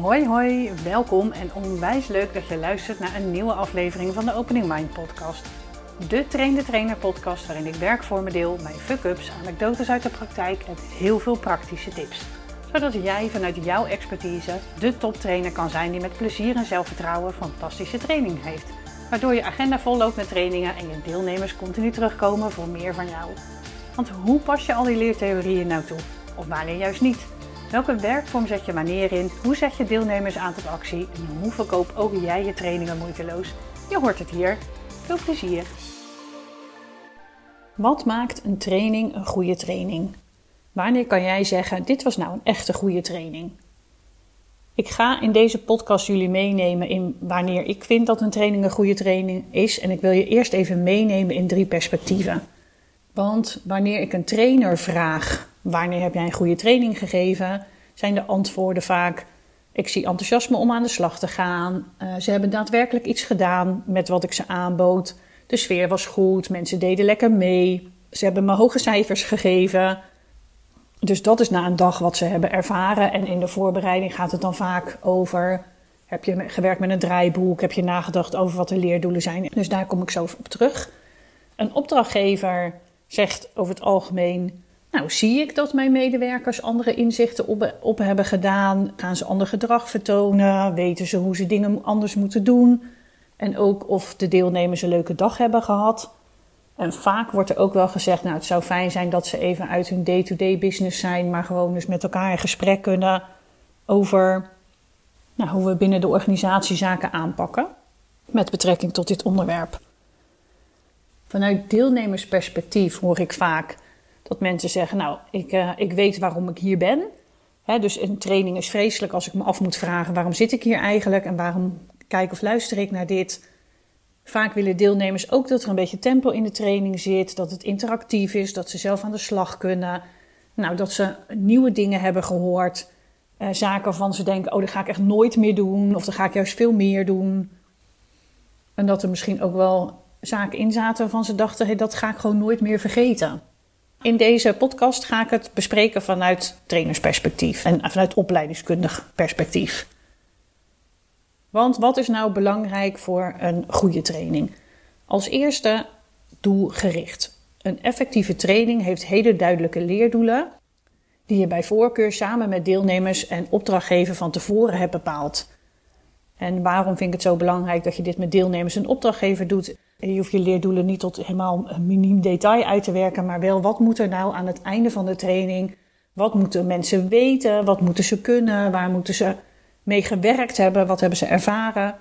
Hoi hoi, welkom en onwijs leuk dat je luistert naar een nieuwe aflevering van de Opening Mind podcast. De Train de Trainer podcast waarin ik werkvormen deel, mijn fuck-ups, anekdotes uit de praktijk en heel veel praktische tips. Zodat jij vanuit jouw expertise de toptrainer kan zijn die met plezier en zelfvertrouwen fantastische training heeft. Waardoor je agenda vol loopt met trainingen en je deelnemers continu terugkomen voor meer van jou. Want hoe pas je al die leertheorieën nou toe? Of wanneer juist niet? Welke werkvorm zet je wanneer in? Hoe zet je deelnemers aan tot actie? En hoe verkoop ook jij je trainingen moeiteloos? Je hoort het hier. Veel plezier! Wat maakt een training een goede training? Wanneer kan jij zeggen: dit was nou een echte goede training? Ik ga in deze podcast jullie meenemen in wanneer ik vind dat een training een goede training is. En ik wil je eerst even meenemen in drie perspectieven. Want wanneer ik een trainer vraag: wanneer heb jij een goede training gegeven? Zijn de antwoorden vaak: ik zie enthousiasme om aan de slag te gaan. Uh, ze hebben daadwerkelijk iets gedaan met wat ik ze aanbood. De sfeer was goed, mensen deden lekker mee. Ze hebben me hoge cijfers gegeven. Dus dat is na een dag wat ze hebben ervaren. En in de voorbereiding gaat het dan vaak over: heb je gewerkt met een draaiboek? Heb je nagedacht over wat de leerdoelen zijn? Dus daar kom ik zo op terug. Een opdrachtgever zegt over het algemeen: Nou, zie ik dat mijn medewerkers andere inzichten op, op hebben gedaan? Gaan ze ander gedrag vertonen? Weten ze hoe ze dingen anders moeten doen? En ook of de deelnemers een leuke dag hebben gehad. En vaak wordt er ook wel gezegd, nou het zou fijn zijn dat ze even uit hun day-to-day business zijn, maar gewoon dus met elkaar in gesprek kunnen over nou, hoe we binnen de organisatie zaken aanpakken met betrekking tot dit onderwerp. Vanuit deelnemersperspectief hoor ik vaak dat mensen zeggen, nou ik, uh, ik weet waarom ik hier ben. dus een training is vreselijk als ik me af moet vragen waarom zit ik hier eigenlijk en waarom kijk of luister ik naar dit. Vaak willen deelnemers ook dat er een beetje tempo in de training zit, dat het interactief is, dat ze zelf aan de slag kunnen. Nou, dat ze nieuwe dingen hebben gehoord. Uh, zaken waarvan ze denken: oh, dat ga ik echt nooit meer doen, of dan ga ik juist veel meer doen. En dat er misschien ook wel zaken in zaten waarvan ze dachten: hey, dat ga ik gewoon nooit meer vergeten. In deze podcast ga ik het bespreken vanuit trainersperspectief en vanuit opleidingskundig perspectief. Want wat is nou belangrijk voor een goede training? Als eerste doelgericht. Een effectieve training heeft hele duidelijke leerdoelen die je bij voorkeur samen met deelnemers en opdrachtgever van tevoren hebt bepaald. En waarom vind ik het zo belangrijk dat je dit met deelnemers en opdrachtgever doet? Je hoeft je leerdoelen niet tot helemaal een miniem detail uit te werken, maar wel wat moet er nou aan het einde van de training? Wat moeten mensen weten? Wat moeten ze kunnen? Waar moeten ze mee gewerkt hebben, wat hebben ze ervaren.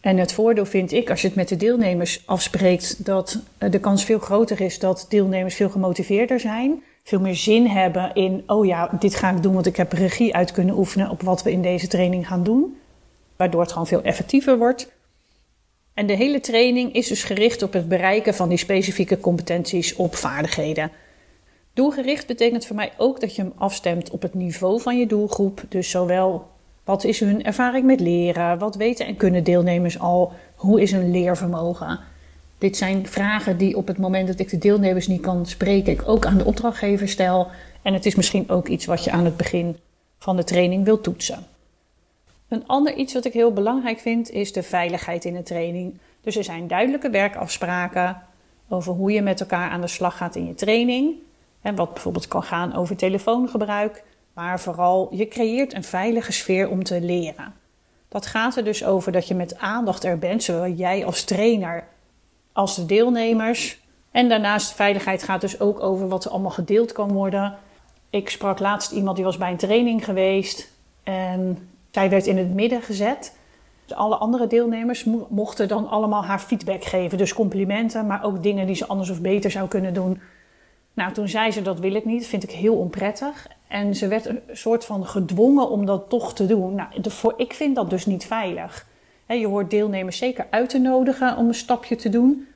En het voordeel vind ik, als je het met de deelnemers afspreekt, dat eh, de kans veel groter is dat deelnemers veel gemotiveerder zijn. Veel meer zin hebben in, oh ja, dit ga ik doen, want ik heb regie uit kunnen oefenen op wat we in deze training gaan doen. Waardoor het gewoon veel effectiever wordt. En de hele training is dus gericht op het bereiken van die specifieke competenties op vaardigheden. Doelgericht betekent voor mij ook dat je hem afstemt op het niveau van je doelgroep. Dus zowel wat is hun ervaring met leren? Wat weten en kunnen deelnemers al? Hoe is hun leervermogen? Dit zijn vragen die op het moment dat ik de deelnemers niet kan spreken, ik ook aan de opdrachtgever stel. En het is misschien ook iets wat je aan het begin van de training wilt toetsen. Een ander iets wat ik heel belangrijk vind is de veiligheid in de training. Dus er zijn duidelijke werkafspraken over hoe je met elkaar aan de slag gaat in je training. En wat bijvoorbeeld kan gaan over telefoongebruik. Maar vooral, je creëert een veilige sfeer om te leren. Dat gaat er dus over dat je met aandacht er bent, zowel jij als trainer als de deelnemers. En daarnaast veiligheid gaat dus ook over wat er allemaal gedeeld kan worden. Ik sprak laatst iemand die was bij een training geweest en zij werd in het midden gezet. Alle andere deelnemers mochten dan allemaal haar feedback geven. Dus complimenten, maar ook dingen die ze anders of beter zou kunnen doen. Nou, toen zei ze dat wil ik niet, vind ik heel onprettig. En ze werd een soort van gedwongen om dat toch te doen. Nou, voor, ik vind dat dus niet veilig. je hoort deelnemers zeker uit te nodigen om een stapje te doen.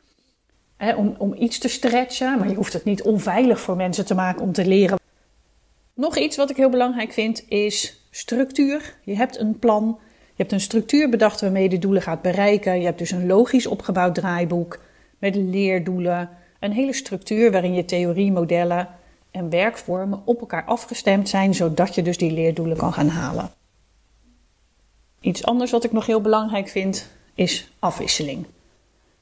om, om iets te stretchen, maar je hoeft het niet onveilig voor mensen te maken om te leren. Nog iets wat ik heel belangrijk vind is structuur. Je hebt een plan, je hebt een structuur bedacht waarmee je de doelen gaat bereiken. Je hebt dus een logisch opgebouwd draaiboek met leerdoelen. Een hele structuur waarin je theorie, modellen en werkvormen op elkaar afgestemd zijn, zodat je dus die leerdoelen kan gaan halen. Iets anders wat ik nog heel belangrijk vind is afwisseling.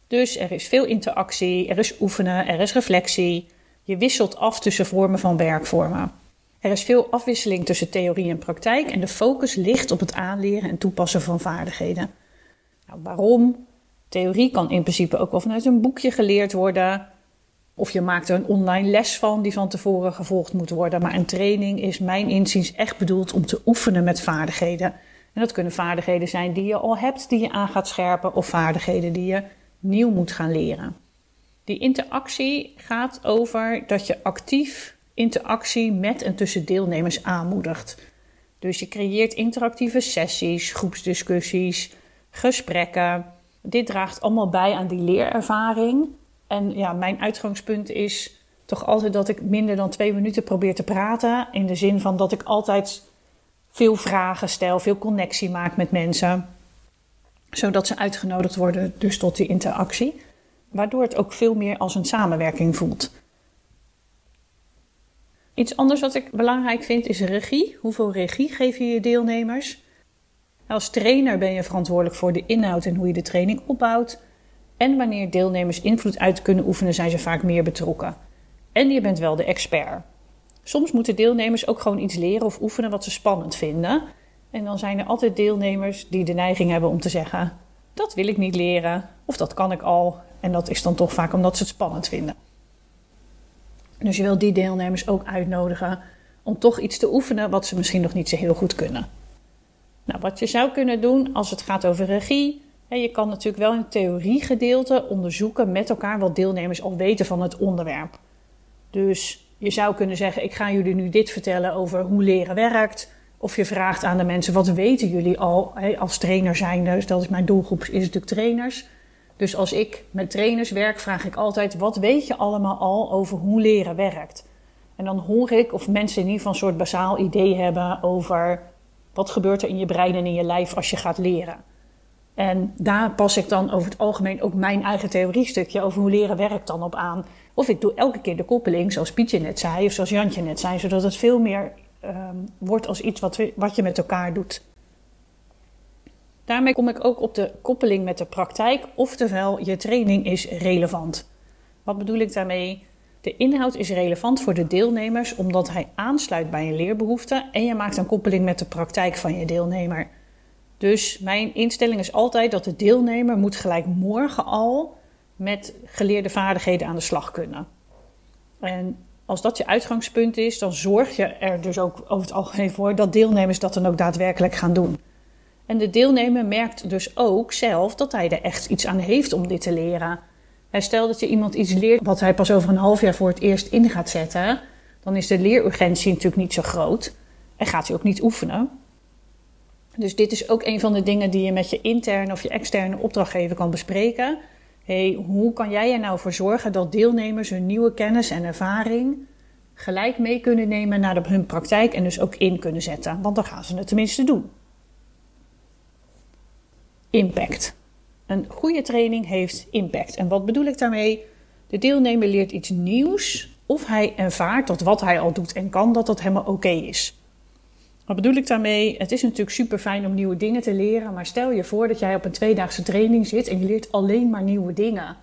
Dus er is veel interactie, er is oefenen, er is reflectie. Je wisselt af tussen vormen van werkvormen. Er is veel afwisseling tussen theorie en praktijk en de focus ligt op het aanleren en toepassen van vaardigheden. Nou, waarom? Theorie kan in principe ook wel vanuit een boekje geleerd worden. Of je maakt er een online les van die van tevoren gevolgd moet worden. Maar een training is mijn inziens echt bedoeld om te oefenen met vaardigheden. En dat kunnen vaardigheden zijn die je al hebt, die je aan gaat scherpen, of vaardigheden die je nieuw moet gaan leren. Die interactie gaat over dat je actief interactie met en tussen deelnemers aanmoedigt. Dus je creëert interactieve sessies, groepsdiscussies, gesprekken. Dit draagt allemaal bij aan die leerervaring. En ja, mijn uitgangspunt is toch altijd dat ik minder dan twee minuten probeer te praten. In de zin van dat ik altijd veel vragen stel, veel connectie maak met mensen. Zodat ze uitgenodigd worden dus tot die interactie. Waardoor het ook veel meer als een samenwerking voelt. Iets anders wat ik belangrijk vind is regie. Hoeveel regie geef je je deelnemers? Als trainer ben je verantwoordelijk voor de inhoud en hoe je de training opbouwt. En wanneer deelnemers invloed uit kunnen oefenen, zijn ze vaak meer betrokken. En je bent wel de expert. Soms moeten deelnemers ook gewoon iets leren of oefenen wat ze spannend vinden. En dan zijn er altijd deelnemers die de neiging hebben om te zeggen: Dat wil ik niet leren, of dat kan ik al. En dat is dan toch vaak omdat ze het spannend vinden. Dus je wil die deelnemers ook uitnodigen om toch iets te oefenen wat ze misschien nog niet zo heel goed kunnen. Nou, wat je zou kunnen doen als het gaat over regie. Je kan natuurlijk wel het theoriegedeelte onderzoeken met elkaar wat deelnemers al weten van het onderwerp. Dus je zou kunnen zeggen: Ik ga jullie nu dit vertellen over hoe leren werkt. Of je vraagt aan de mensen: Wat weten jullie al als trainer zijn? Dus dat is mijn doelgroep, is natuurlijk trainers. Dus als ik met trainers werk, vraag ik altijd: wat weet je allemaal al over hoe leren werkt? En dan hoor ik of mensen in ieder geval een soort basaal idee hebben over wat gebeurt er in je brein en in je lijf als je gaat leren. En daar pas ik dan over het algemeen ook mijn eigen theoriestukje over hoe leren werkt dan op aan. Of ik doe elke keer de koppeling, zoals Pietje net zei, of zoals Jantje net zei, zodat het veel meer um, wordt als iets wat, wat je met elkaar doet. Daarmee kom ik ook op de koppeling met de praktijk, oftewel je training is relevant. Wat bedoel ik daarmee? De inhoud is relevant voor de deelnemers omdat hij aansluit bij een leerbehoefte en je maakt een koppeling met de praktijk van je deelnemer. Dus mijn instelling is altijd dat de deelnemer moet gelijk morgen al met geleerde vaardigheden aan de slag kunnen. En als dat je uitgangspunt is, dan zorg je er dus ook over het algemeen voor dat deelnemers dat dan ook daadwerkelijk gaan doen. En de deelnemer merkt dus ook zelf dat hij er echt iets aan heeft om dit te leren. En stel dat je iemand iets leert wat hij pas over een half jaar voor het eerst in gaat zetten, dan is de leerurgentie natuurlijk niet zo groot en gaat hij ook niet oefenen. Dus dit is ook een van de dingen die je met je interne of je externe opdrachtgever kan bespreken. Hey, hoe kan jij er nou voor zorgen dat deelnemers hun nieuwe kennis en ervaring gelijk mee kunnen nemen naar hun praktijk en dus ook in kunnen zetten? Want dan gaan ze het tenminste doen impact. Een goede training heeft impact. En wat bedoel ik daarmee? De deelnemer leert iets nieuws of hij ervaart dat wat hij al doet en kan, dat dat helemaal oké is. Wat bedoel ik daarmee? Het is natuurlijk super fijn om nieuwe dingen te leren, maar stel je voor dat jij op een tweedaagse training zit en je leert alleen maar nieuwe dingen.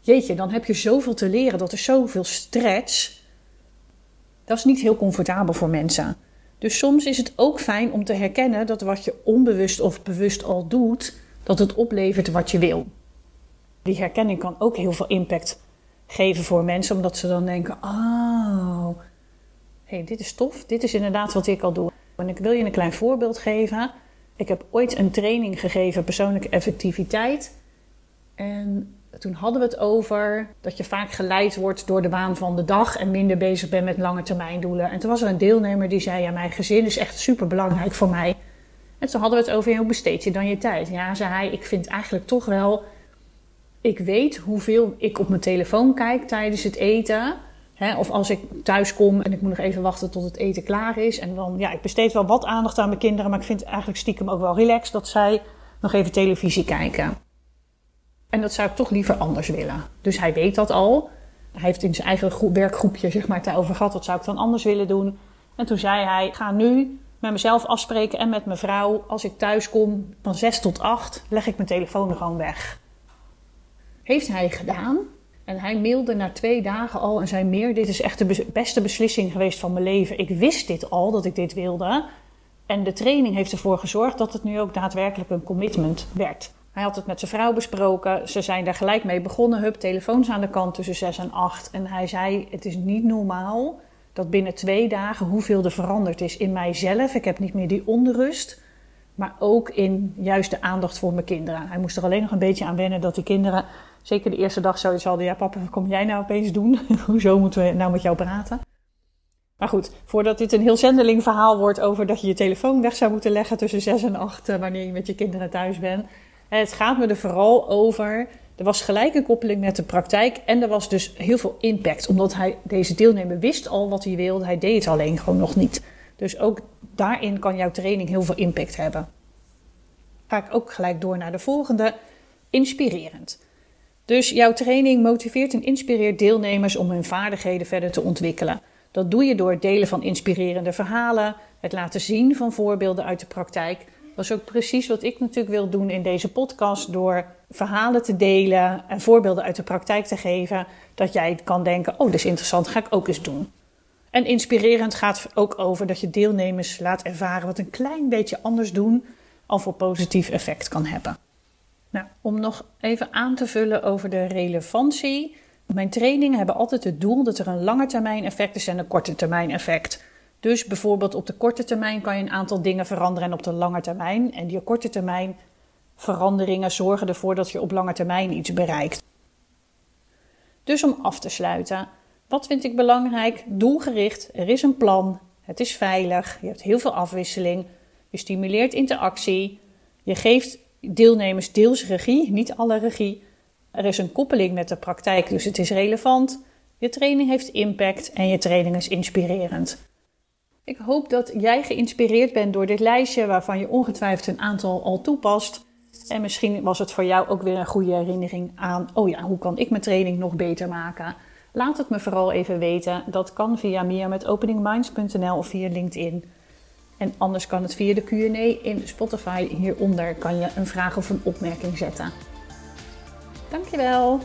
Jeetje, dan heb je zoveel te leren, dat is zoveel stretch. Dat is niet heel comfortabel voor mensen. Dus soms is het ook fijn om te herkennen dat wat je onbewust of bewust al doet, dat het oplevert wat je wil. Die herkenning kan ook heel veel impact geven voor mensen, omdat ze dan denken: Oh, hey, dit is tof, dit is inderdaad wat ik al doe. En ik wil je een klein voorbeeld geven. Ik heb ooit een training gegeven, persoonlijke effectiviteit. En toen hadden we het over dat je vaak geleid wordt door de waan van de dag en minder bezig bent met lange termijn doelen. En toen was er een deelnemer die zei: Ja, mijn gezin is echt super belangrijk voor mij. En toen hadden we het over hoe besteed je dan je tijd? Ja, zei hij: Ik vind eigenlijk toch wel. Ik weet hoeveel ik op mijn telefoon kijk tijdens het eten. Of als ik thuis kom en ik moet nog even wachten tot het eten klaar is. En dan, ja, ik besteed wel wat aandacht aan mijn kinderen. Maar ik vind eigenlijk stiekem ook wel relaxed dat zij nog even televisie kijken. En dat zou ik toch liever anders willen. Dus hij weet dat al. Hij heeft in zijn eigen werkgroepje zeg maar, daarover gehad. Wat zou ik dan anders willen doen? En toen zei hij: Ga nu met mezelf afspreken en met mijn vrouw. Als ik thuis kom van 6 tot 8, leg ik mijn telefoon gewoon weg. Heeft hij gedaan. En hij mailde na twee dagen al en zei meer, dit is echt de beste beslissing geweest van mijn leven. Ik wist dit al, dat ik dit wilde. En de training heeft ervoor gezorgd dat het nu ook daadwerkelijk een commitment werd. Hij had het met zijn vrouw besproken. Ze zijn daar gelijk mee begonnen. Hup, telefoons aan de kant tussen 6 en 8. En hij zei: Het is niet normaal dat binnen twee dagen hoeveel er veranderd is in mijzelf. Ik heb niet meer die onrust. Maar ook in juist de aandacht voor mijn kinderen. Hij moest er alleen nog een beetje aan wennen dat die kinderen, zeker de eerste dag, zoiets hadden: Ja, papa, wat kom jij nou opeens doen? Hoezo moeten we nou met jou praten? Maar goed, voordat dit een heel zendeling verhaal wordt over dat je je telefoon weg zou moeten leggen tussen 6 en 8 eh, wanneer je met je kinderen thuis bent. Het gaat me er vooral over. Er was gelijk een koppeling met de praktijk en er was dus heel veel impact. Omdat hij, deze deelnemer wist al wat hij wilde, hij deed het alleen gewoon nog niet. Dus ook daarin kan jouw training heel veel impact hebben. Ga ik ook gelijk door naar de volgende. Inspirerend. Dus jouw training motiveert en inspireert deelnemers om hun vaardigheden verder te ontwikkelen. Dat doe je door het delen van inspirerende verhalen, het laten zien van voorbeelden uit de praktijk. Dat is ook precies wat ik natuurlijk wil doen in deze podcast, door verhalen te delen en voorbeelden uit de praktijk te geven, dat jij kan denken: oh, dat is interessant, ga ik ook eens doen. En inspirerend gaat ook over dat je deelnemers laat ervaren wat een klein beetje anders doen al voor positief effect kan hebben. Nou, om nog even aan te vullen over de relevantie. Mijn trainingen hebben altijd het doel dat er een lange termijn effect is en een korte termijn effect. Dus bijvoorbeeld op de korte termijn kan je een aantal dingen veranderen en op de lange termijn. En die korte termijn veranderingen zorgen ervoor dat je op lange termijn iets bereikt. Dus om af te sluiten, wat vind ik belangrijk? Doelgericht, er is een plan, het is veilig, je hebt heel veel afwisseling, je stimuleert interactie, je geeft deelnemers deels regie, niet alle regie. Er is een koppeling met de praktijk, dus het is relevant. Je training heeft impact en je training is inspirerend. Ik hoop dat jij geïnspireerd bent door dit lijstje, waarvan je ongetwijfeld een aantal al toepast. En misschien was het voor jou ook weer een goede herinnering aan: oh ja, hoe kan ik mijn training nog beter maken? Laat het me vooral even weten. Dat kan via meer met openingminds.nl of via LinkedIn. En anders kan het via de Q&A in Spotify. Hieronder kan je een vraag of een opmerking zetten. Dankjewel.